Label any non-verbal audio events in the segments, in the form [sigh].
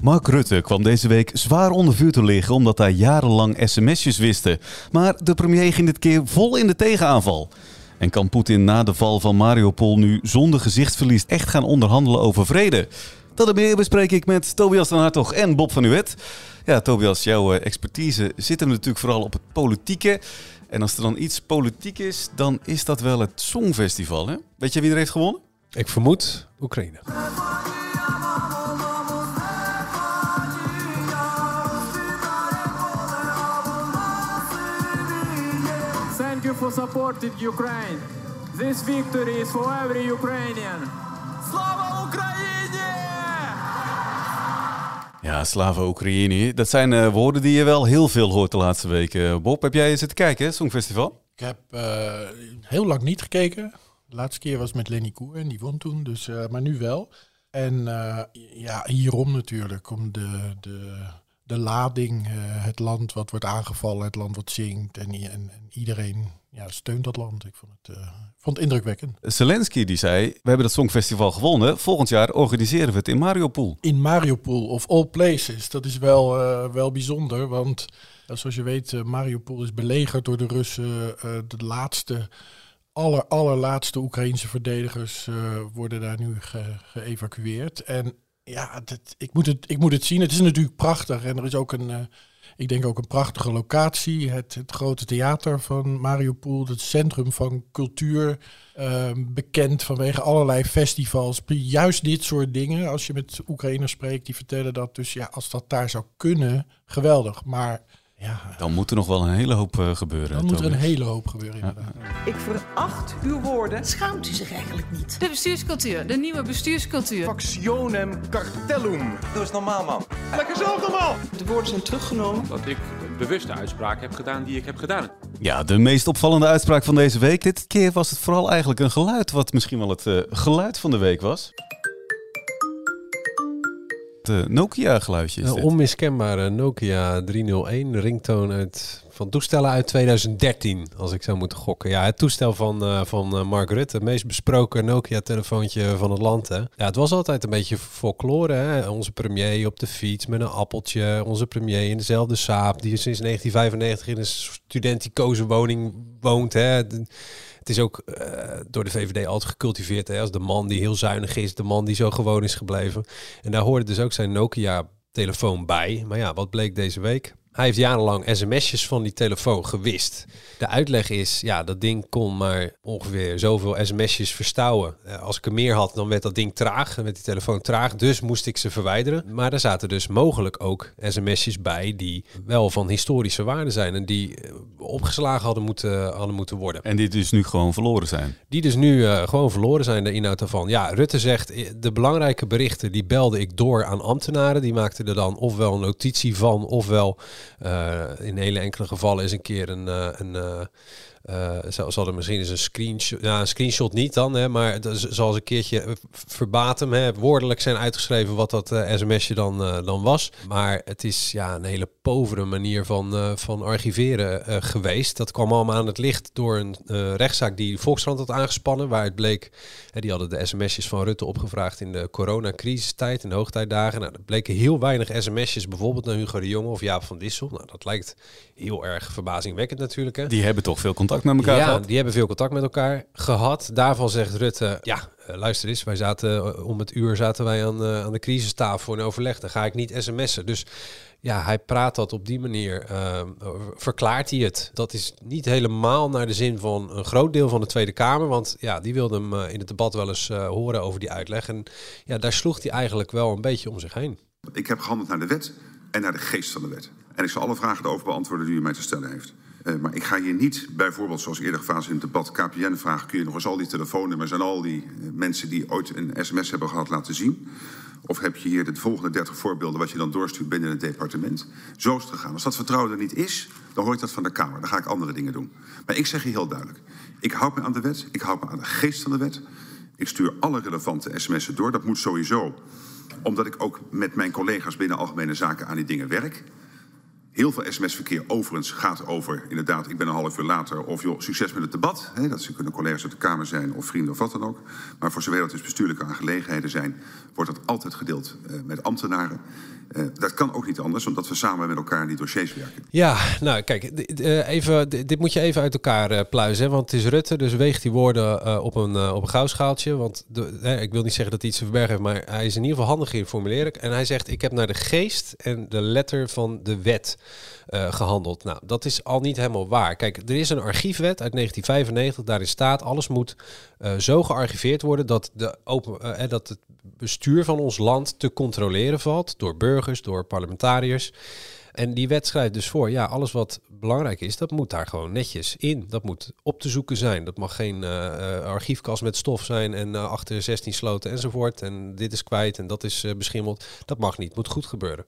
Mark Rutte kwam deze week zwaar onder vuur te liggen omdat hij jarenlang sms'jes wisten. Maar de premier ging dit keer vol in de tegenaanval. En kan Poetin na de val van Mariupol nu zonder gezichtsverlies echt gaan onderhandelen over vrede? Dat en meer bespreek ik met Tobias den Hartog en Bob van Uwet. Ja, Tobias, jouw eh, expertise zit hem natuurlijk vooral op het politieke. En als er dan iets politiek is, dan is dat wel het Songfestival. Hè? Weet je wie er heeft gewonnen? Ik vermoed Oekraïne. For supporting Ukraine. This victory is for every Ukrainian. Slava Ukraini! Ja, Slava Oekraïne. Dat zijn eh, woorden die je wel heel veel hoort de laatste weken. Bob, heb jij zitten kijken, hè, Songfestival? Ik heb eh, heel lang niet gekeken. De laatste keer was met Lenny Koer en die won toen, dus, eh, maar nu wel. En eh, ja, hierom natuurlijk, om de, de, de lading, eh, het land wat wordt aangevallen, het land wat zingt en, en iedereen ja, steunt dat land. Ik vond het, eh, vond het indrukwekkend. Zelensky die zei, we hebben dat Songfestival gewonnen. Volgend jaar organiseren we het in Mariupol. In Mariupol, of all places, dat is wel, eh, wel bijzonder, want eh, zoals je weet, Mariupol is belegerd door de Russen. de laatste, aller, allerlaatste Oekraïnse verdedigers worden daar nu ge- geëvacueerd. En ja, ik, moet het, ik moet het zien. Het is natuurlijk prachtig en er is ook een... ik denk ook een prachtige locatie. Het, het grote theater van Mariupol, het centrum van cultuur. ehm, bekend vanwege allerlei festivals. Juist dit soort dingen. Als je met Oekraïners spreekt, die vertellen dat. Dus ja, als dat daar zou kunnen, geweldig. Maar ja, Dan moet er nog wel een hele hoop eh, gebeuren. dan moet er een hele hoop gebeuren inderdaad. Ik veracht uw woorden. Schaamt u zich eigenlijk niet? De bestuurscultuur, de nieuwe bestuurscultuur. Factionem cartellum. Doe eens normaal, man. Lekker zelf normaal. De woorden zijn teruggenomen. dat ik een bewuste uitspraak heb gedaan die ik heb gedaan. Ja, de meest opvallende uitspraak van deze week. Dit keer was het vooral eigenlijk een geluid, wat misschien wel het eh, geluid van de week was. Het Nokia-geluidje is Nou, onmiskenbare Nokia 301 ringtone uit, van toestellen uit 2013, als ik zou moeten gokken. Ja, het toestel van, eh, van eh, Mark Rutte, het meest besproken Nokia-telefoontje van het land. Hè. Ja, het was altijd een beetje folklore. Hè. Onze premier op de fiets met een appeltje. Onze premier in dezelfde saap, die sinds 1995 in een studenticoze woning woont. Hè. Het is ook eh, door de VVD altijd gecultiveerd hè, als de man die heel zuinig is, de man die zo gewoon is gebleven. En daar hoorde dus ook zijn Nokia-telefoon bij. Maar ja, wat bleek deze week? Hij heeft jarenlang sms'jes van die telefoon gewist. De uitleg is, ja, dat ding kon maar ongeveer zoveel sms'jes verstouwen. Eh, Als ik er meer had, dan werd dat ding traag. Dan werd die telefoon traag, dus moest ik ze verwijderen. Maar er zaten dus mogelijk ook sms'jes bij die wel van historische waarde zijn. En die eh, opgeslagen hadden moeten, hadden moeten worden. En die dus nu gewoon verloren zijn. Die dus nu eh, gewoon verloren zijn, de inhoud daarvan. Ja, Rutte zegt, de belangrijke berichten die belde ik door aan ambtenaren. Die maakten er dan ofwel een notitie van, ofwel in hele enkele gevallen is een keer een... eh, een eh, eh, ze, hadden misschien eens een screenshot, ja, een screenshot niet dan, hè, maar is- zoals een keertje eh, verbatim, hè, woordelijk zijn uitgeschreven wat dat eh, sms'je dan, eh, dan was. Maar het is ja, een hele povere manier van, eh, van archiveren eh, geweest. Dat kwam allemaal aan het licht door een eh, rechtszaak die Volkskrant had aangespannen, waar het bleek, hè, die hadden de sms'jes van Rutte opgevraagd in de coronacrisistijd, in de hoogtijdagen. Nou, er bleken heel weinig sms'jes, bijvoorbeeld naar Hugo de Jonge of Jaap van Dissel. Nou, dat lijkt heel erg verbazingwekkend natuurlijk. Hè. Die hebben toch veel contact met elkaar Ja, gehad? die hebben veel contact met elkaar gehad. Daarvan zegt Rutte, ja, eh, luister eens, wij zaten eh, om het uur zaten wij aan, eh, aan de crisistafel in overleg. Dan ga ik niet sms'en. Dus ja, hij praat dat op die manier, eh, verklaart hij het. Dat is niet helemaal naar de zin van een groot deel van de Tweede Kamer. Want ja, die wilde hem in het debat wel eens eh, horen over die uitleg. En ja, daar sloeg hij eigenlijk wel een beetje om zich heen. Ik heb gehandeld naar de wet en naar de geest van de wet. En ik zal alle vragen erover beantwoorden die u mij te stellen heeft. Uh, maar ik ga hier niet bijvoorbeeld, zoals eerder gefase in het debat, KPN vragen: kun je nog eens al die telefoonnummers en al die uh, mensen die ooit een sms hebben gehad laten zien? Of heb je hier de volgende 30 voorbeelden wat je dan doorstuurt binnen het departement? Zo is het gegaan. Als dat vertrouwen er niet is, dan hoor ik dat van de Kamer. Dan ga ik andere dingen doen. Maar ik zeg je heel duidelijk: ik houd me aan de wet, ik houd me aan de geest van de wet. Ik stuur alle relevante sms'en door. Dat moet sowieso, omdat ik ook met mijn collega's binnen Algemene Zaken aan die dingen werk. Heel veel sms-verkeer overigens gaat over, inderdaad, ik ben een half uur later. Of joh, succes met het debat. Hè, dat ze kunnen collega's uit de Kamer zijn of vrienden of wat dan ook. Maar voor zover dat dus bestuurlijke aangelegenheden zijn, wordt dat altijd gedeeld uh, met ambtenaren. Uh, dat kan ook niet anders, omdat we samen met elkaar die dossiers werken. Ja, nou kijk, uh, even, dit moet je even uit elkaar pluizen. Want het is Rutte, dus weegt die woorden op, een, op een goudschaaltje. Want de, ik wil niet zeggen dat hij iets te verbergen heeft, maar hij is in ieder geval handig in formuleren. En hij zegt, ik heb naar de geest en de letter van de wet uh, gehandeld. Nou, dat is al niet helemaal waar. Kijk, er is een archiefwet uit 1995. Daarin staat alles moet uh, zo gearchiveerd worden dat, de open, uh, dat het bestuur van ons land te controleren valt door burgers, door parlementariërs. En die wet schrijft dus voor, ja, alles wat belangrijk is, dat moet daar gewoon netjes in. Dat moet op te zoeken zijn. Dat mag geen uh, archiefkast met stof zijn en uh, achter 16 sloten enzovoort. En dit is kwijt en dat is beschimmeld. Dat mag niet, moet goed gebeuren.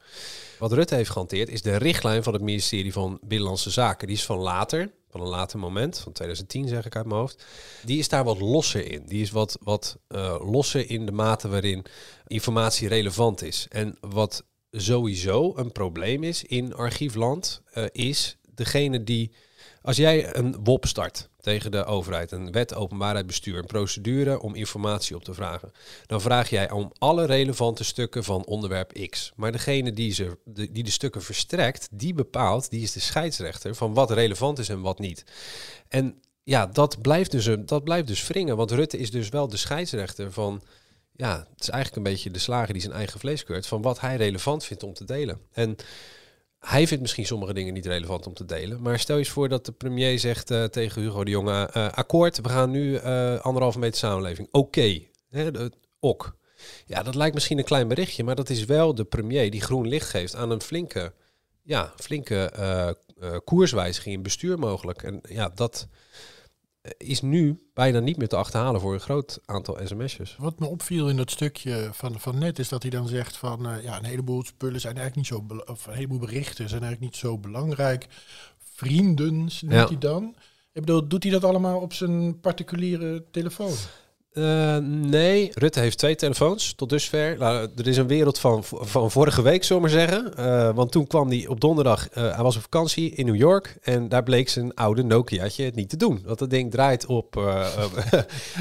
Wat Rutte heeft gehanteerd is de richtlijn van het ministerie van Binnenlandse Zaken. Die is van later, van een later moment, van 2010 zeg ik uit mijn hoofd. Die is daar wat losser in. Die is wat, wat losser in de mate waarin informatie relevant is. En wat sowieso een probleem is in archiefland, uh, is degene die. Als jij een WOP start tegen de overheid, een wet openbaarheid bestuur, een procedure om informatie op te vragen, dan vraag jij om alle relevante stukken van onderwerp X. Maar degene die, ze, de, die de stukken verstrekt, die bepaalt, die is de scheidsrechter van wat relevant is en wat niet. En ja, dat blijft dus, dat blijft dus wringen, want Rutte is dus wel de scheidsrechter van ja, het is eigenlijk een beetje de slager die zijn eigen vlees keurt van wat hij relevant vindt om te delen. En hij vindt misschien sommige dingen niet relevant om te delen. Maar stel je eens voor dat de premier zegt uh, tegen Hugo de Jonge: uh, akkoord, we gaan nu uh, anderhalve meter samenleving. Oké, okay. ok. Ja, dat lijkt misschien een klein berichtje, maar dat is wel de premier die groen licht geeft aan een flinke, ja, flinke koerswijziging in bestuur mogelijk. En ja, dat is nu bijna niet meer te achterhalen voor een groot aantal sms'jes. Wat me opviel in dat stukje van, van net is dat hij dan zegt van uh, ja, een heleboel spullen zijn eigenlijk niet zo of een heleboel berichten zijn eigenlijk niet zo belangrijk. Vrienden noemt ja. hij dan. Ik bedoel, doet hij dat allemaal op zijn particuliere telefoon? Uh, nee, Rutte heeft twee telefoons tot dusver. Nou, er is een wereld van, van vorige week, zullen we maar zeggen. Uh, want toen kwam hij op donderdag, uh, hij was op vakantie in New York. En daar bleek zijn oude Nokiaatje het niet te doen. Want dat ding draait op, [laughs]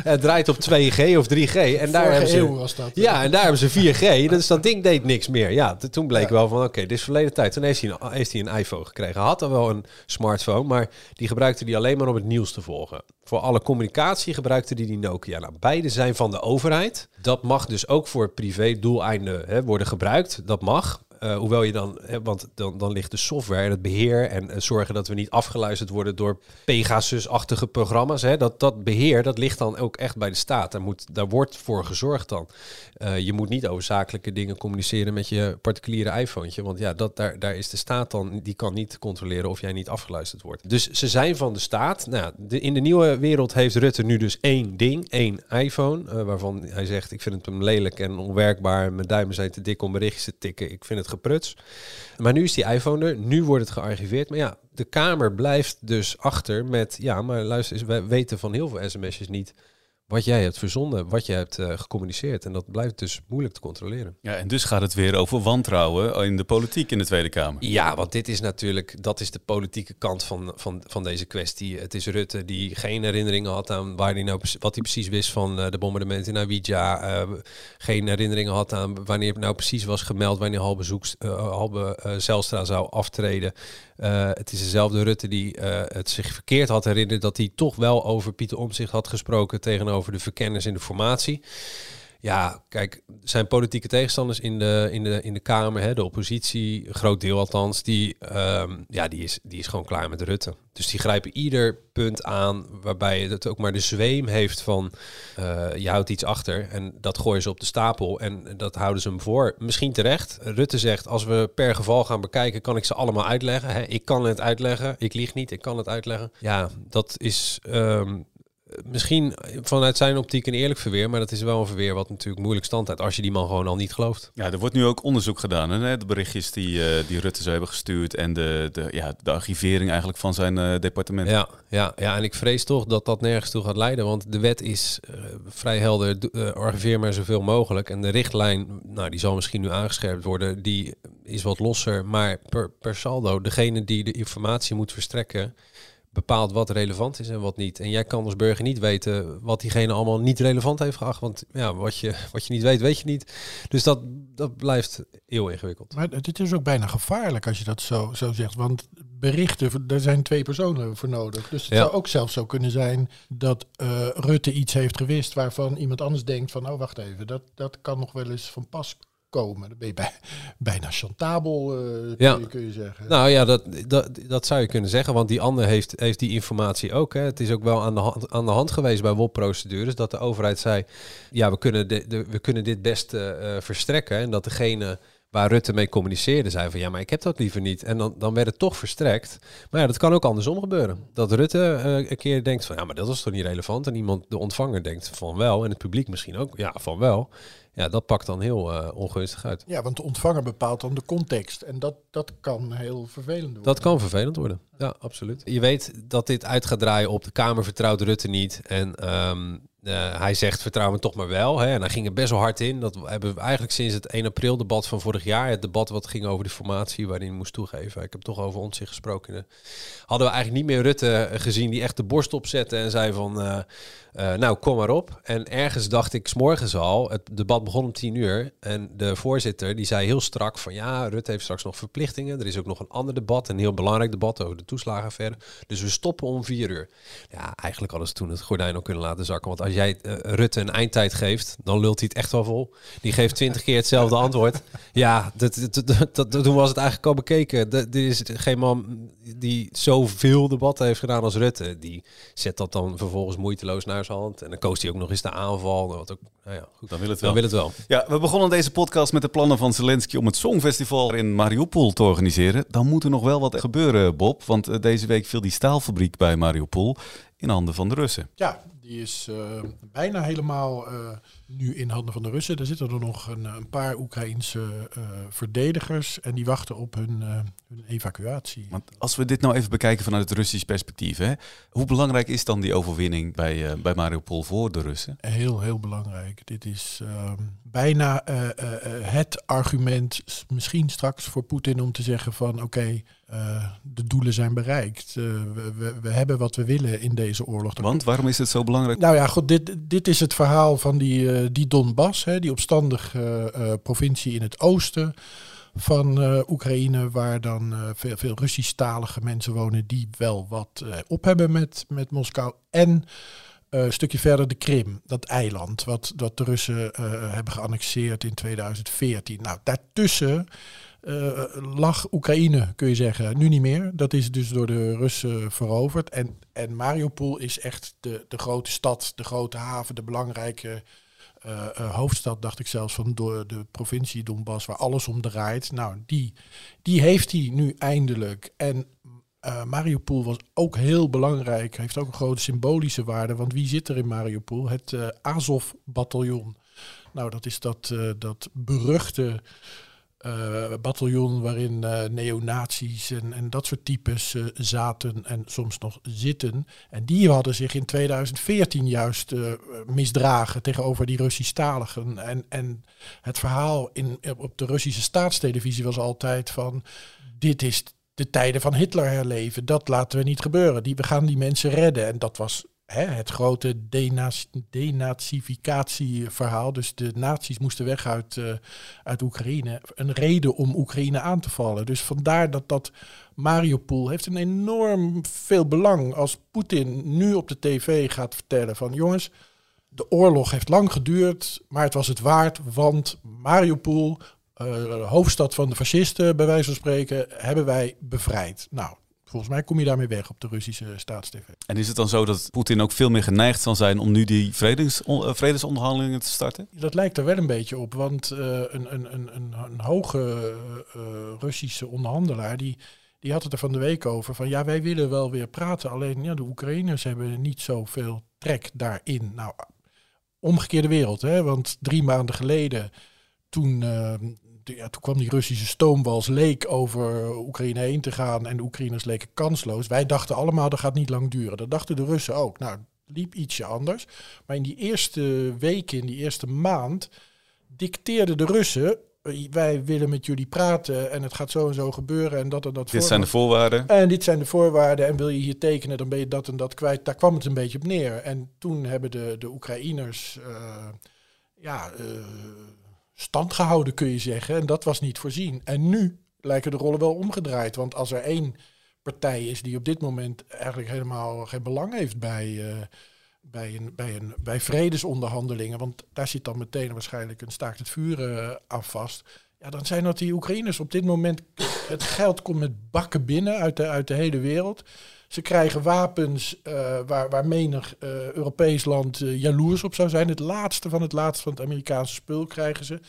het draait op 2G of 3G. En daar hebben ze, was dat. Ja, en daar hebben ze 4G. dus dat ding deed niks meer. Ja, toen bleek ja. wel van, oké, okay, dit is verleden tijd. Toen heeft hij, een, heeft hij een iPhone gekregen. Hij had al wel een smartphone, maar die gebruikte hij alleen maar om het nieuws te volgen. Voor alle communicatie gebruikte hij die Nokia. Nou, beide zijn van de overheid. Dat mag dus ook voor privé doeleinden worden gebruikt. Dat mag. Uh, hoewel je dan, hè, want dan, dan ligt de software en het beheer en uh, zorgen dat we niet afgeluisterd worden door Pegasus-achtige programma's. Hè, dat, dat beheer, dat ligt dan ook echt bij de staat. Daar, moet, daar wordt voor gezorgd dan. Je moet niet over zakelijke dingen communiceren met je particuliere iPhone. Want ja, dat, daar, daar is de staat dan, die kan niet controleren of jij niet afgeluisterd wordt. Dus ze zijn van de staat. Nou, in de nieuwe wereld heeft Rutte nu dus één ding, één iPhone. waarvan hij zegt, ik vind het hem lelijk en onwerkbaar. Mijn duimen zijn te dik om berichtjes te tikken. Ik vind het gepruts. Maar nu is die iPhone er, nu wordt het gearchiveerd. Maar ja, de Kamer blijft dus achter met, ja, maar luister wij weten van heel veel sms'jes niet wat jij hebt verzonden, wat je hebt uh, gecommuniceerd. En dat blijft dus moeilijk te controleren. Ja, en dus gaat het weer over wantrouwen in de politiek in de Tweede Kamer. Ja, want dit is natuurlijk, dat is de politieke kant van, van, van deze kwestie. Het is Rutte die geen herinneringen had aan waar hij nou, wat hij precies wist van uh, de bombardementen in Awidja. Uh, geen herinneringen had aan wanneer het nou precies was gemeld, wanneer Halbe, Zoeks, Halbe Zelstra zou aftreden. Uh, het is dezelfde Rutte die uh, het zich verkeerd had herinnerd dat hij toch wel over Pieter Omtzigt had gesproken tegenover de verkenners in de formatie. Ja, kijk, zijn politieke tegenstanders in de, in de, in de Kamer, hè, de oppositie, een groot deel althans, die, ehm, ja, die, is, die is gewoon klaar met Rutte. Dus die grijpen ieder punt aan waarbij het ook maar de zweem heeft van uh, je houdt iets achter en dat gooien ze op de stapel en dat houden ze hem voor. Misschien terecht. Rutte zegt, als we per geval gaan bekijken, kan ik ze allemaal uitleggen. Hè? Ik kan het uitleggen, ik lieg niet, ik kan het uitleggen. Ja, dat is... Um, misschien vanuit zijn optiek een eerlijk verweer, maar dat is wel een verweer wat natuurlijk moeilijk stand heeft als je die man gewoon al niet gelooft. Ja, er wordt nu ook onderzoek gedaan. Hè? De berichtjes die, uh, die Rutte zou hebben gestuurd en de, de, ja, de archivering eigenlijk van zijn uh, departement. Ja, ja, ja, en ik vrees toch dat dat nergens toe gaat leiden, want de wet is uh, vrij helder, archiveer maar zoveel mogelijk. En de richtlijn, nou die zal misschien nu aangescherpt worden, die is wat losser, maar per, per saldo, degene die de informatie moet verstrekken, bepaalt wat relevant is en wat niet. En jij kan als burger niet weten wat diegene allemaal niet relevant heeft geacht. Want ja, wat je, wat je niet weet, weet je niet. Dus dat, dat blijft heel ingewikkeld. Maar dit is ook bijna gevaarlijk als je dat zo, zo zegt. Want berichten, daar zijn twee personen voor nodig. Dus het ja. zou ook zelfs zo kunnen zijn dat uh, Rutte iets heeft gewist waarvan iemand anders denkt van, oh wacht even, dat, dat kan nog wel eens van pas komen. Dan ben je bij, [laughs] bijna chantabel, uh, ja. kun je zeggen. Nou ja, dat, dat, dat zou je kunnen zeggen, want die ander heeft, heeft die informatie ook. Hè. Het is ook wel aan de, hand, aan de hand geweest bij WOP-procedures dat de overheid zei, ja, we kunnen, de, de we kunnen dit best uh, verstrekken. En dat degene waar Rutte mee communiceerde, zei van ja, maar ik heb dat liever niet. En dan, dan werd het toch verstrekt. Maar ja, dat kan ook andersom gebeuren. Dat Rutte uh, een keer denkt van ja, maar dat is toch niet relevant. En iemand, de ontvanger, denkt van wel. En het publiek misschien ook, ja, van wel. Ja, dat pakt dan heel uh, ongunstig uit. Ja, want de ontvanger bepaalt dan de context. En dat, dat kan heel vervelend worden. Dat kan vervelend worden, ja, absoluut. Je weet dat dit uit gaat draaien op de Kamer vertrouwt Rutte niet. En um, uh, hij zegt vertrouw me toch maar wel. Hè? En hij ging er best wel hard in. Dat hebben we eigenlijk sinds het 1 april debat van vorig jaar. Het debat wat ging over de formatie waarin hij moest toegeven. Ik heb toch over ons gesproken. Hadden we eigenlijk niet meer Rutte gezien die echt de borst opzette en zei van... Uh, uh, nou, kom maar op. En ergens dacht ik s'morgens al, het debat begon om tien uur. En de voorzitter die zei heel strak van ja, Rutte heeft straks nog verplichtingen. Er is ook nog een ander debat, een heel belangrijk debat over de toeslagenaffaire. Dus we stoppen om vier uur. Ja, eigenlijk ze toen het gordijn ook kunnen laten zakken. Want als jij uh, Rutte een eindtijd geeft, dan lult hij het echt wel vol. Die geeft twintig keer hetzelfde antwoord. Ja, dat, dat, dat, toen was het eigenlijk al bekeken. Er is geen man die zoveel debatten heeft gedaan als Rutte. Die zet dat dan vervolgens moeiteloos naar hand. En dan koos hij ook nog eens de aanval. Wat ook, nou ja, goed, dan wil het wel. Dan wil het wel. Ja, we begonnen deze podcast met de plannen van Zelensky om het Songfestival in Mariupol te organiseren. Dan moet er nog wel wat gebeuren, Bob. Want uh, deze week viel die staalfabriek bij Mariupol in handen van de Russen. Ja, die is uh, bijna helemaal uh, nu in handen van de Russen. Er zitten er nog een, een paar Oekraïense uh, verdedigers en die wachten op hun, hun, evacuatie. Want als we dit nou even bekijken vanuit het Russisch perspectief, hè, hoe belangrijk is dan die overwinning bij, bij Mariupol voor de Russen? Heel, heel belangrijk. Dit is ehm, bijna het argument, misschien straks voor Poetin om te zeggen van oké, okay, de doelen zijn bereikt. We, we, we, hebben wat we willen in deze oorlog. Want waarom is het zo belangrijk? Nou ja, goed, dit, dit is het verhaal van die, uh, die Donbass, hè, die opstandige provincie in het oosten van Oekraïne, waar dan veel, veel Russisch-talige mensen wonen die wel wat op hebben met, met Moskou. En een stukje verder de Krim, dat eiland, wat, wat de Russen hebben geannexeerd in 2014. Nou, daartussen uh, lag Oekraïne, kun je zeggen, nu niet meer. Dat is dus door de Russen veroverd. En, en Mariupol is echt de, de grote stad, de grote haven, de belangrijke uh, uh, hoofdstad, dacht ik zelfs, van de, de provincie Donbass, waar alles om draait. Nou, die, die heeft hij nu eindelijk. En uh, Mariupol was ook heel belangrijk, heeft ook een grote symbolische waarde. Want wie zit er in Mariupol? Het Azov-bataljon. Nou, dat is dat, dat beruchte bataljon waarin uh, neonazies en, en dat soort types uh, zaten en soms nog zitten. En die hadden zich in 2014 juist misdragen tegenover die Russisch-taligen. En, en het verhaal in, op de Russische staatstelevisie was altijd van... dit is de tijden van Hitler herleven, dat laten we niet gebeuren. Die, we gaan die mensen redden. En dat was het grote denazificatieverhaal. Dus de nazi's moesten weg uit, uh, uit Oekraïne. Een reden om Oekraïne aan te vallen. Dus vandaar dat dat Mariupol heeft een enorm veel belang. Als Poetin nu op de tv gaat vertellen van jongens, de oorlog heeft lang geduurd, maar het was het waard, want Mariupol, uh, hoofdstad van de fascisten, bij wijze van spreken, hebben wij bevrijd. Nou, volgens mij kom je daarmee weg op de Russische staatstv. En is het dan zo dat Poetin ook veel meer geneigd zal zijn om nu die vredes, uh, vredesonderhandelingen te starten? Dat lijkt er wel een beetje op, want uh, een, een, een, een, hoge Russische onderhandelaar die die had het er van de week over van ja, wij willen wel weer praten. Alleen ja, de Oekraïners hebben niet zoveel trek daarin. Nou, omgekeerde wereld, hè? Want drie maanden geleden, toen, uh, ja, toen kwam die Russische stoomwals leek over Oekraïne heen te gaan en de Oekraïners leken kansloos. Wij dachten allemaal dat gaat niet lang duren. Dat dachten de Russen ook. Nou, liep ietsje anders. Maar in die eerste weken, in die eerste maand, dicteerden de Russen wij willen met jullie praten en het gaat zo en zo gebeuren en dat en dat. Dit zijn de voorwaarden. En dit zijn de voorwaarden en wil je hier tekenen, dan ben je dat en dat kwijt. Daar kwam het een beetje op neer. En toen hebben de, de Oekraïners uh, ja, uh, stand gehouden, kun je zeggen. En dat was niet voorzien. En nu lijken de rollen wel omgedraaid. Want als er één partij is die op dit moment eigenlijk helemaal geen belang heeft bij... Uh, bij, een, bij, een, bij vredesonderhandelingen, want daar zit dan meteen waarschijnlijk een staakt het vuren uh, aan vast. Ja, dan zijn dat die Oekraïners op dit moment. Het geld komt met bakken binnen uit de, uit de hele wereld. Ze krijgen wapens uh, waar, waar menig uh, Europees land jaloers op zou zijn. Het laatste van het laatste van het Amerikaanse spul krijgen ze.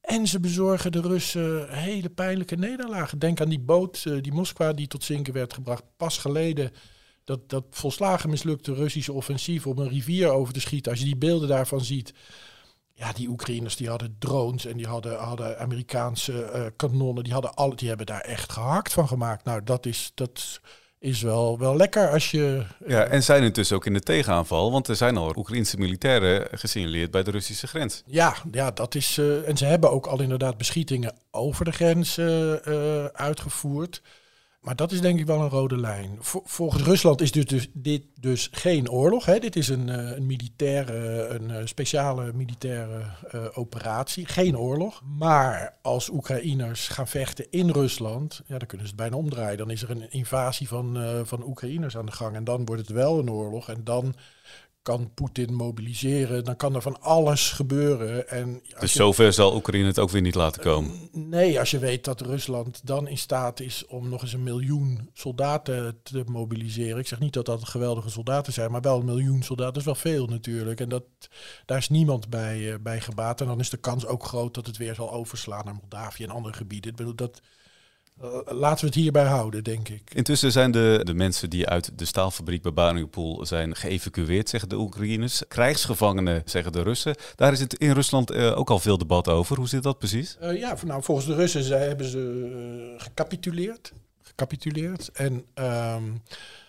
En ze bezorgen de Russen hele pijnlijke nederlagen. Denk aan die boot, die Moskwa, die tot zinken werd gebracht. Pas geleden dat, dat volslagen mislukte Russische offensief om een rivier over te schieten. Als je die beelden daarvan ziet. Ja, die Oekraïners die hadden drones en die hadden, hadden Amerikaanse kanonnen. Die, hadden alle, die hebben daar echt gehakt van gemaakt. Nou, dat is, dat is wel, wel lekker als je... Ja, en zijn intussen ook in de tegenaanval. Want er zijn al Oekraïnse militairen gesignaleerd bij de Russische grens. Ja, ja dat is... Uh, en ze hebben ook al inderdaad beschietingen over de grens uh, uitgevoerd. Maar dat is denk ik wel een rode lijn. volgens Rusland is dus, dus, dit dus geen oorlog. Hè. Dit is een, uh, een militaire, een uh, speciale militaire uh, operatie. Geen oorlog. Maar als Oekraïners gaan vechten in Rusland, ja, dan kunnen ze het bijna omdraaien. Dan is er een invasie van, van Oekraïners aan de gang. En dan wordt het wel een oorlog. En dan kan Poetin mobiliseren, dan kan er van alles gebeuren. En dus je, zover zal Oekraïne het ook weer niet laten komen? nee, als je weet dat Rusland dan in staat is om nog eens een miljoen soldaten te mobiliseren. Ik zeg niet dat dat geweldige soldaten zijn, maar wel een miljoen soldaten. Dat is wel veel natuurlijk. En dat, daar is niemand bij, uh, bij gebaat. En dan is de kans ook groot dat het weer zal overslaan naar Moldavië en andere gebieden. Ik bedoel, dat, laten we het hierbij houden, denk ik. Intussen zijn de, de mensen die uit de staalfabriek bij Mariupol zijn geëvacueerd, zeggen de Oekraïners. Krijgsgevangenen, zeggen de Russen. Daar is het in Rusland uh, ook al veel debat over. Hoe zit dat precies? Uh, ja, nou, volgens de Russen zij hebben ze gecapituleerd. Gecapituleerd. En um,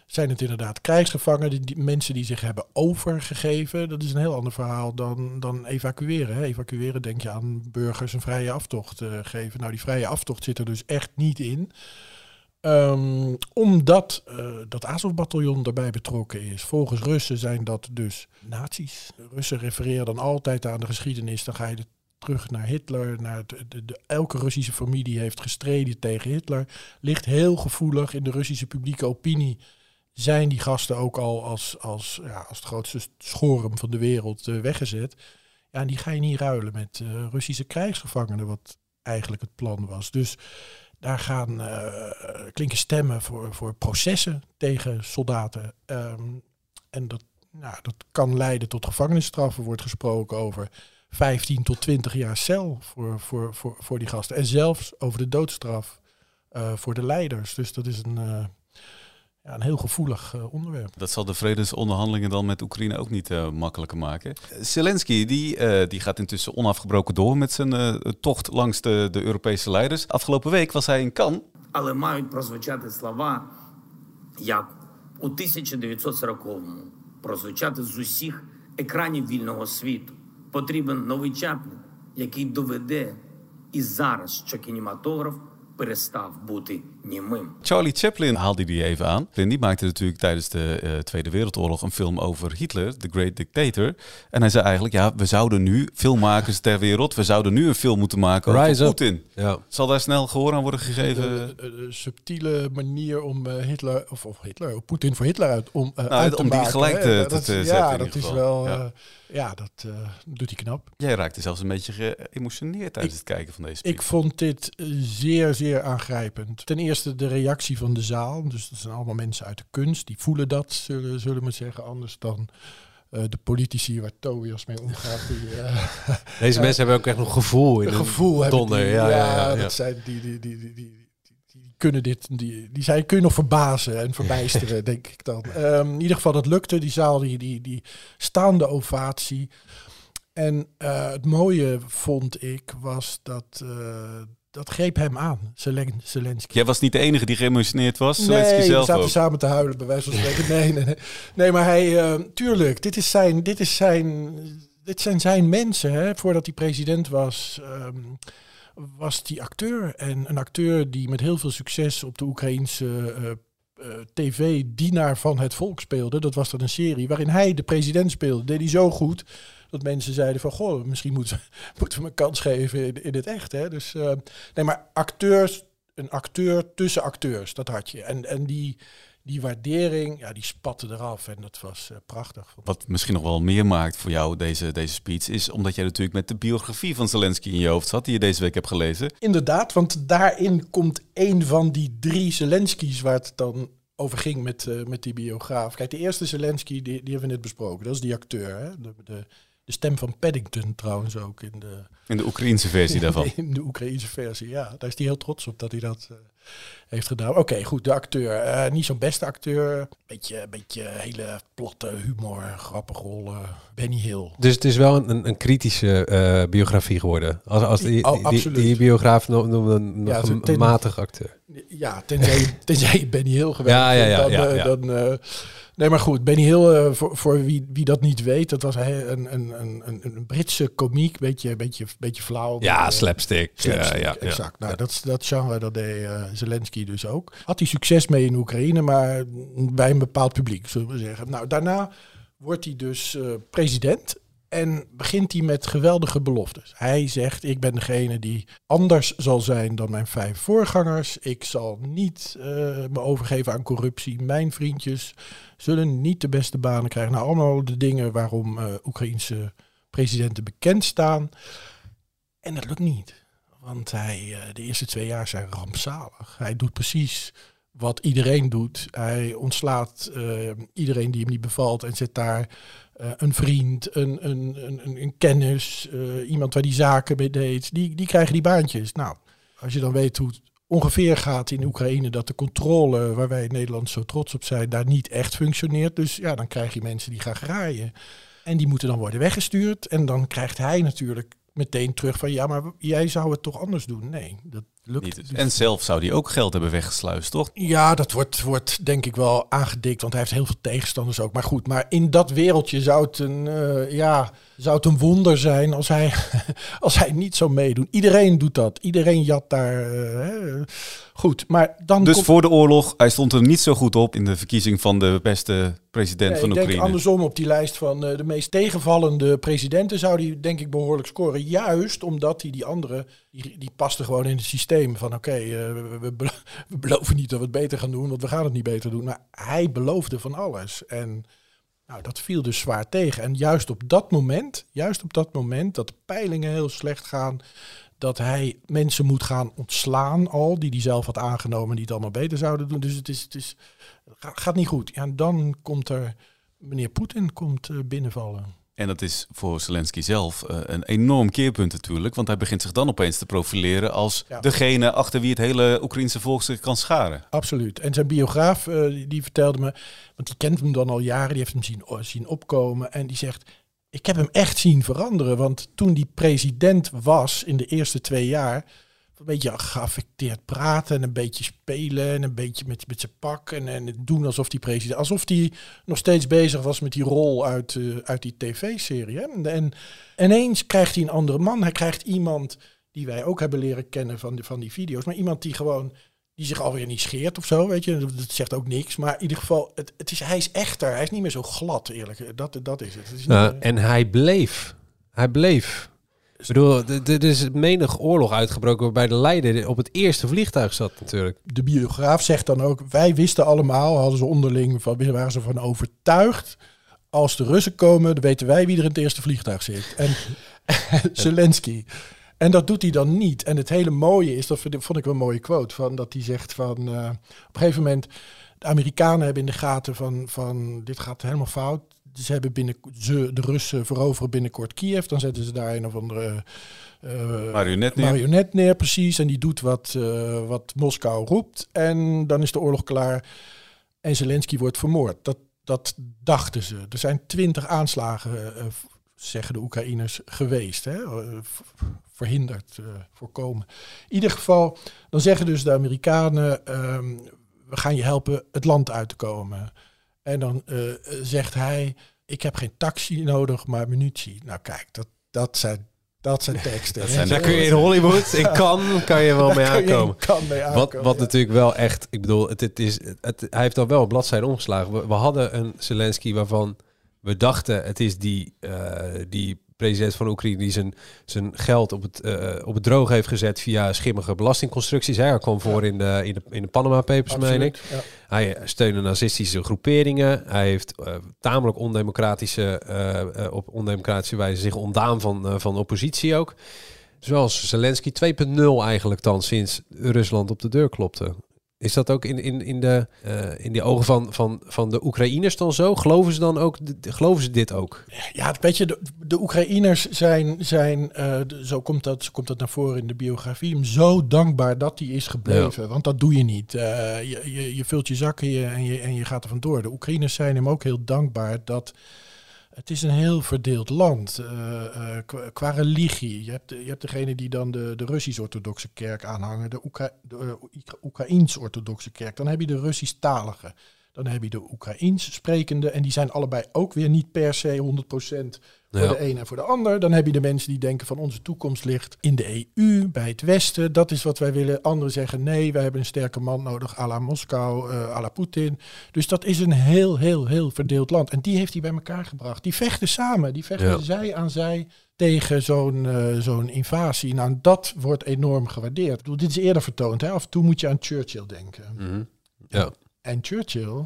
zijn het inderdaad krijgsgevangenen, die, die, mensen die zich hebben overgegeven. Dat is een heel ander verhaal dan, dan evacueren. Hè. Evacueren denk je aan burgers een vrije aftocht uh, geven. Nou, die vrije aftocht zit er dus echt niet in. Um, omdat uh, dat Azov-bataljon daarbij betrokken is. Volgens Russen zijn dat dus nazi's. Russen refereren dan altijd aan de geschiedenis. Dan ga je terug naar Hitler. Naar de, elke Russische familie heeft gestreden tegen Hitler. Ligt heel gevoelig in de Russische publieke opinie zijn die gasten ook al als, als, ja, als het grootste schorum van de wereld uh, weggezet. Ja, en die ga je niet ruilen met uh, Russische krijgsgevangenen, wat eigenlijk het plan was. Dus daar gaan uh, klinken stemmen voor, voor processen tegen soldaten. Um, en dat, nou, dat kan leiden tot gevangenisstraffen, wordt gesproken over 15 tot 20 jaar cel voor, voor, voor, voor die gasten. En zelfs over de doodstraf voor de leiders. Dus dat is een ja, een heel gevoelig uh, onderwerp. Dat zal de vredesonderhandelingen dan met Oekraïne ook niet uh, makkelijker maken. Zelensky die, uh, die gaat intussen onafgebroken door met zijn tocht langs de, de Europese leiders. Afgelopen week was hij in Cannes. Але мають прозвучати слова, як у 1940-му прозвучати з усіх екранів вільного світу. Потрібен новий Чаплін, який доведе і зараз, що кінематограф перестав бути. Charlie Chaplin haalde die even aan. En die maakte natuurlijk tijdens de uh, Tweede Wereldoorlog een film over Hitler, The Great Dictator. En hij zei eigenlijk, ja, we zouden nu, filmmakers ter wereld, we zouden nu een film moeten maken Rise over Poetin. Ja. Zal daar snel gehoor aan worden gegeven? Een, subtiele manier om uh, Hitler, of, of Hitler, Poetin voor Hitler uit, om, uh, nou, uit te om maken. die gelijk te, te ja, zetten. dat is wel, ja. ja, dat doet hij knap. Jij raakte zelfs een beetje geëmotioneerd tijdens ik, het kijken van deze speech. Ik vond dit zeer, zeer aangrijpend. Ten eerste de reactie van de zaal. Dus dat zijn allemaal mensen uit de kunst. Die voelen dat, zullen, zullen we zeggen. Anders dan uh, de politici waar Tobias mee omgaat. Die, uh, [laughs] Deze mensen hebben ook echt nog gevoel in gevoel donder. Die, ja, ja, ja, ja, dat zijn die, die, die, die, die, die kunnen dit, die, die zijn, kun je nog verbazen en verbijsteren, [laughs] denk ik dan. Um, in ieder geval, dat lukte. Die zaal, die, die, die staande ovatie. En uh, het mooie vond ik was dat, uh, dat greep hem aan, Zelen Zelensky. Jij was niet de enige die geëmotioneerd was, nee, Zelensky zelf we zaten ook. samen te huilen, bij wijze van spreken. nee, nee, nee. nee, maar hij, uh, tuurlijk, dit is zijn, dit is zijn, dit zijn zijn mensen. Hè. Voordat hij president was, um, was die acteur. En een acteur die met heel veel succes op de Oekraïnse uh, uh, tv dienaar van het volk speelde. Dat was dan een serie waarin hij de president speelde. Deed hij zo goed dat mensen zeiden van, goh, misschien moeten we, [laughs] moeten we een kans geven in, in het echt. Hè? Dus, uh, nee, maar acteurs, een acteur tussen acteurs, dat had je. En, en die, die waardering, ja, die spatte eraf en dat was uh, prachtig. Wat misschien nog wel meer maakt voor jou, deze, deze speech, is omdat jij natuurlijk met de biografie van Zelensky in je hoofd zat, die je deze week hebt gelezen. Inderdaad, want daarin komt een van die drie Zelenskys waar het dan over ging met, uh, met die biograaf. Kijk, de eerste Zelensky, die, die hebben we net besproken. Dat is die acteur, hè? De, de, de stem van Paddington trouwens ook in de... In de Oekraïnse versie daarvan. [laughs] In de Oekraïnse versie, ja. Daar is hij heel trots op dat hij dat uh, heeft gedaan. Oké, okay, goed, de acteur. Uh, niet zo'n beste acteur. Beetje, beetje hele platte humor, grappige rollen. Benny Hill. Dus het is wel een, een kritische uh, biografie geworden. Als, als die, oh, die, die, die biograaf nog, nog een, nog ja, een, ten, matig acteur. Ja, tenzij, tenzij je Benny Hill geweest ja, ja, ja, dan, ja, ja. dan Nee, maar goed, Benny Hill, uh, voor, voor wie, wie dat niet weet, dat was een, een, een, een Britse komiek, beetje, beetje, beetje flauw. Ja, maar, slapstick. slapstick. Ja, ja, exact. Ja. Nou, dat, dat genre, dat deed uh, Zelensky dus ook. Had hij succes mee in Oekraïne, maar bij een bepaald publiek, zullen we zeggen. Nou, daarna wordt hij dus president. En begint hij met geweldige beloftes. Hij zegt, ik ben degene die anders zal zijn dan mijn vijf voorgangers. Ik zal niet uh, me overgeven aan corruptie. Mijn vriendjes zullen niet de beste banen krijgen. Nou, allemaal de dingen waarom uh, Oekraïnse presidenten bekend staan. En dat lukt niet. Want hij, uh, de eerste twee jaar zijn rampzalig. Hij doet precies wat iedereen doet. Hij ontslaat uh, iedereen die hem niet bevalt en zet daar uh, een vriend, een, een, een, een kennis, uh, iemand waar die zaken mee deed. Die, die krijgen die baantjes. Nou, als je dan weet hoe het ongeveer gaat in Oekraïne, dat de controle, waar wij in Nederland zo trots op zijn, daar niet echt functioneert. Dus ja, dan krijg je mensen die gaan graaien. En die moeten dan worden weggestuurd. En dan krijgt hij natuurlijk meteen terug van ja, maar jij zou het toch anders doen? Nee, dat lukt niet. Dus. En zelf zou hij ook geld hebben weggesluist, toch? Ja, dat wordt, wordt denk ik wel aangedikt, want hij heeft heel veel tegenstanders ook. Maar goed, maar in dat wereldje zou het een, uh, ja, zou het een wonder zijn als hij, [laughs] als hij niet zou meedoen. Iedereen doet dat. Iedereen jat daar. Uh, goed, maar dan. Dus komt... voor de oorlog, hij stond er niet zo goed op in de verkiezing van de beste president nee, van ik Oekraïne. denk andersom op die lijst van uh, de meest tegenvallende presidenten zou hij denk ik behoorlijk scoren. Juist omdat hij die andere, die, paste gewoon in het systeem van oké, uh, we, we, belo [laughs] we, beloven niet dat we het beter gaan doen, want we gaan het niet beter doen. Maar hij beloofde van alles. En nou, dat viel dus zwaar tegen. En juist op dat moment, juist op dat moment dat de peilingen heel slecht gaan, dat hij mensen moet gaan ontslaan al, die hij zelf had aangenomen, die het allemaal beter zouden doen. Dus het, is, het is, gaat niet goed. Ja, en dan komt er, meneer Poetin komt uh, binnenvallen. En dat is voor Zelensky zelf uh, een enorm keerpunt natuurlijk. Want hij begint zich dan opeens te profileren als ja. degene achter wie het hele Oekraïnse volk zich kan scharen. Absoluut. En zijn biograaf uh, die, die vertelde me, want die kent hem dan al jaren, die heeft hem zien, zien opkomen. En die zegt, ik heb hem echt zien veranderen. Want toen die president was in de eerste twee jaar, een beetje geaffecteerd praten en een beetje spelen en een beetje met, met zijn pak en, en doen alsof die president, alsof hij nog steeds bezig was met die rol uit, uh, uit die tv-serie. En, en ineens krijgt hij een andere man. Hij krijgt iemand die wij ook hebben leren kennen van, de, van die video's, maar iemand die gewoon die zich alweer niet scheert of zo, weet je. Dat zegt ook niks. Maar in ieder geval, het, het is, hij is echter. Hij is niet meer zo glad, eerlijk. Dat, dat is het. het is en hij bleef. Hij bleef. Ik bedoel, er is menig oorlog uitgebroken waarbij de leider op het eerste vliegtuig zat natuurlijk. De biograaf zegt dan ook, wij wisten allemaal, hadden ze onderling, van, waren ze van overtuigd, als de Russen komen, dan weten wij wie er in het eerste vliegtuig zit. En [laughs] Zelensky. En dat doet hij dan niet. En het hele mooie is, dat vond ik wel een mooie quote, van, dat hij zegt van, uh, op een gegeven moment, de Amerikanen hebben in de gaten van, van dit gaat helemaal fout. Ze hebben binnen, ze, de Russen veroveren binnenkort Kiev. Dan zetten ze daar een of andere uh, marionet, neer. marionet neer, precies. En die doet wat, uh, wat Moskou roept. En dan is de oorlog klaar. En Zelensky wordt vermoord. Dat, dat dachten ze. Er zijn twintig aanslagen, uh, zeggen de Oekraïners, geweest. Hè? Verhinderd, voorkomen. In ieder geval, dan zeggen dus de Amerikanen... Um, we gaan je helpen het land uit te komen. En dan uh, zegt hij, ik heb geen taxi nodig, maar munitie. Nou kijk, dat, dat zijn dat zijn teksten. Dat zijn, daar kun je in Hollywood, in [laughs] kan, kan je wel mee aankomen. Kan mee aankomen wat wat natuurlijk wel echt, ik bedoel, het, het is, het, hij heeft al wel een bladzijde omgeslagen. We, we, hadden een Zelensky waarvan we dachten, het is die, uh, die president van Oekraïne die zijn, zijn geld op het, uh, op het droog heeft gezet via schimmige belastingconstructies. Hij kwam voor in de, in de, in de Panama Papers, meen ik. Ja. Hij steunde nazistische groeperingen. Hij heeft uh, tamelijk ondemocratische, uh, op ondemocratische wijze zich ontdaan van, van oppositie ook. Zoals Zelensky 2.0 eigenlijk dan sinds Rusland op de deur klopte. Is dat ook in, in, in, de, uh, in de ogen van, van, van de Oekraïners dan zo? Geloven ze dan ook, geloven ze dit ook? Ja, weet je, de, de Oekraïners zijn, zijn uh, zo, komt dat, zo komt dat naar voren in de biografie, zo dankbaar dat hij is gebleven. Ja. Want dat doe je niet. Uh, je, je, je, vult je zakken je, en, je, en je gaat er vandoor. De Oekraïners zijn hem ook heel dankbaar dat het is een heel verdeeld land uh, uh, qua, religie. Je hebt, je hebt degene die dan de, de Russisch-orthodoxe kerk aanhangen, de, Oekra de uh, Oekraïns-orthodoxe kerk. Dan heb je de Russisch-talige. Dan heb je de Oekraïens sprekende. En die zijn allebei ook weer niet per se 100% voor de een en voor de ander. Dan heb je de mensen die denken van onze toekomst ligt in de EU, bij het Westen. Dat is wat wij willen. Anderen zeggen nee, wij hebben een sterke man nodig, à la Moskou, uh, à la Poetin. Dus dat is een heel, heel, heel verdeeld land. En die heeft hij bij elkaar gebracht. Die vechten samen, die vechten ja. zij aan zij tegen zo'n uh, zo'n invasie. Nou, dat wordt enorm gewaardeerd. Ik bedoel, dit is eerder vertoond. Hè? Af en toe moet je aan Churchill denken. Mm -hmm. Ja. En Churchill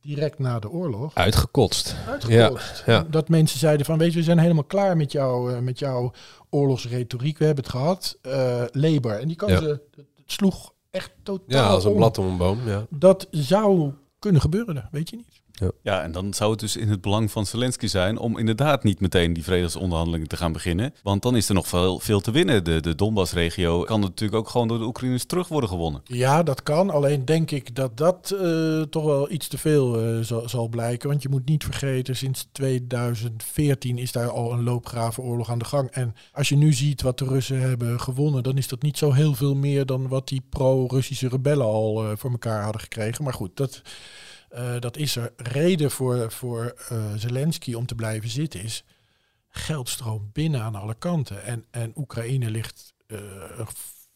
direct na de oorlog. Uitgekotst. Uitgekotst. Ja, ja. Dat mensen zeiden van, weet je, we zijn helemaal klaar met, jou, uh, met jouw oorlogsretoriek. We hebben het gehad. Uh, Labour. En die kan ja. ze, het sloeg echt totaal Ja, als een om. blad om een boom. Ja. Dat zou kunnen gebeuren, weet je niet. Ja. ja, en dan zou het dus in het belang van Zelensky zijn om inderdaad niet meteen die vredesonderhandelingen te gaan beginnen. Want dan is er nog veel, veel te winnen. De, de Donbass-regio kan natuurlijk ook gewoon door de Oekraïners terug worden gewonnen. Ja, dat kan. Alleen denk ik dat dat uh, toch wel iets te veel uh, zal, zal, blijken. Want je moet niet vergeten, sinds 2014 is daar al een loopgravenoorlog aan de gang. En als je nu ziet wat de Russen hebben gewonnen, dan is dat niet zo heel veel meer dan wat die pro-Russische rebellen al uh, voor elkaar hadden gekregen. Maar goed, dat... Uh, dat is er reden voor, voor uh, Zelensky om te blijven zitten, is geld stroomt binnen aan alle kanten. En, en Oekraïne ligt uh,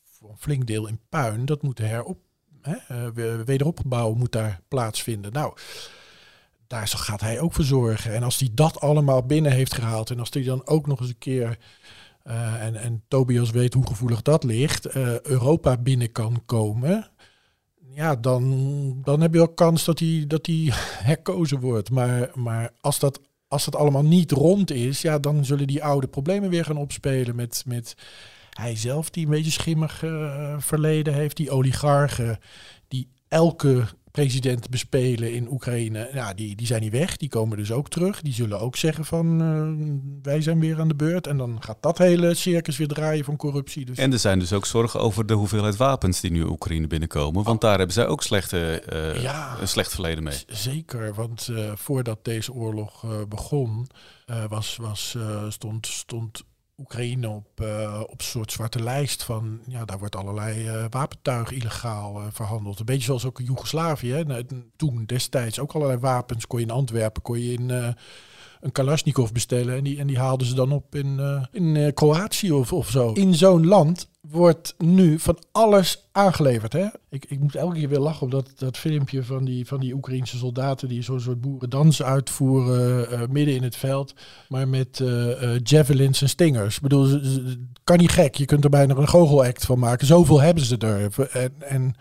voor een flink deel in puin. Dat moet herop, hè, wederopbouw moet daar plaatsvinden. Nou, daar gaat hij ook voor zorgen. En als hij dat allemaal binnen heeft gehaald en als hij dan ook nog eens een keer... En, en Tobias weet hoe gevoelig dat ligt, Europa binnen kan komen ja, dan, dan heb je ook kans dat hij dat die [laughs] herkozen wordt. Maar, maar als, dat, als dat allemaal niet rond is, ja, dan zullen die oude problemen weer gaan opspelen met, met hij zelf die een beetje schimmig uh, verleden heeft, die oligarchen die elke president bespelen in Oekraïne, ja, die, die zijn niet weg. Die komen dus ook terug. Die zullen ook zeggen van uh, wij zijn weer aan de beurt. En dan gaat dat hele circus weer draaien van corruptie. Dus. En er zijn dus ook zorgen over de hoeveelheid wapens die nu Oekraïne binnenkomen. Want daar hebben zij ook slechte, uh, ja, een slecht verleden mee. Zeker, want uh, voordat deze oorlog begon, was, was, stond, stond Oekraïne op, uh, op een soort zwarte lijst van, ja, daar wordt allerlei uh, wapentuig illegaal uh, verhandeld. Een beetje zoals ook in Joegoslavië. Hè. Toen destijds ook allerlei wapens kon je in Antwerpen, kon je in een Kalashnikov bestellen en die, en die haalden ze dan op in, uh, in uh, Kroatië of, of zo. In zo'n land wordt nu van alles aangeleverd. Hè? Ik, ik moet elke keer weer lachen op dat, dat filmpje van die, van die Oekraïnse soldaten die zo'n soort boerendans uitvoeren uh, midden in het veld, maar met uh, javelins en stingers. Ik bedoel, kan niet gek. Je kunt er bijna een goochelact van maken. Zoveel hebben ze er. En, en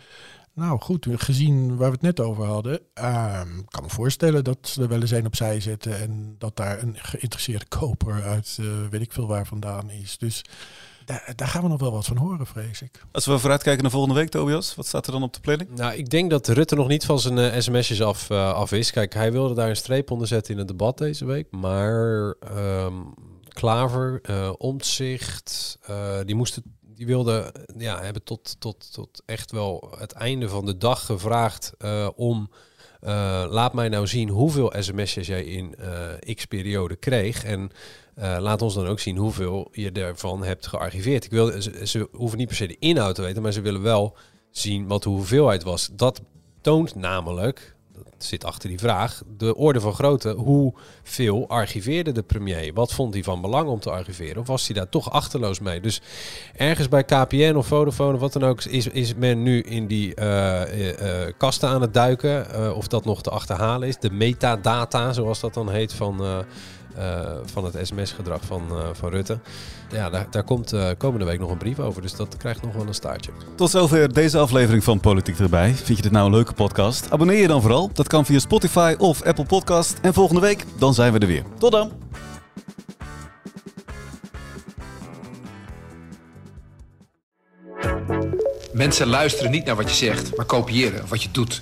nou goed, gezien waar we het net over hadden, uh, kan me voorstellen dat ze er wel eens een opzij zetten en dat daar een geïnteresseerde koper uit weet ik veel waar vandaan is. Dus daar, daar, gaan we nog wel wat van horen, vrees ik. Als we vooruitkijken naar volgende week, Tobias, wat staat er dan op de planning? Nou, ik denk dat Rutte nog niet van zijn uh, sms'jes af, uh, af is. Kijk, hij wilde daar een streep onder zetten in het debat deze week. Maar um, Klaver, uh, Omtzigt, die moesten die wilden ja, hebben tot, tot, tot echt wel het einde van de dag gevraagd uh, om. Uh, laat mij nou zien hoeveel sms'jes jij in uh, x periode kreeg. En laat ons dan ook zien hoeveel je ervan hebt gearchiveerd. Ik wil, ze, ze, hoeven niet per se de inhoud te weten, maar ze willen wel zien wat de hoeveelheid was. Dat toont namelijk zit achter die vraag, de orde van grootte. Hoeveel archiveerde de premier? Wat vond hij van belang om te archiveren? Of was hij daar toch achterloos mee? Dus ergens bij KPN of Vodafone of wat dan ook, is, is men nu in die uh, uh, kasten aan het duiken. Of dat nog te achterhalen is. De metadata, zoals dat dan heet, van uh, van het sms-gedrag van, uh, van Rutte. Ja, daar, daar komt uh, komende week nog een brief over, dus dat krijgt nog wel een staartje. Tot zover deze aflevering van Politiek erbij. Vind je dit nou een leuke podcast? Abonneer je dan vooral. Dat kan via Spotify of Apple Podcast. En volgende week, dan zijn we er weer. Tot dan! Mensen luisteren niet naar wat je zegt, maar kopiëren wat je doet.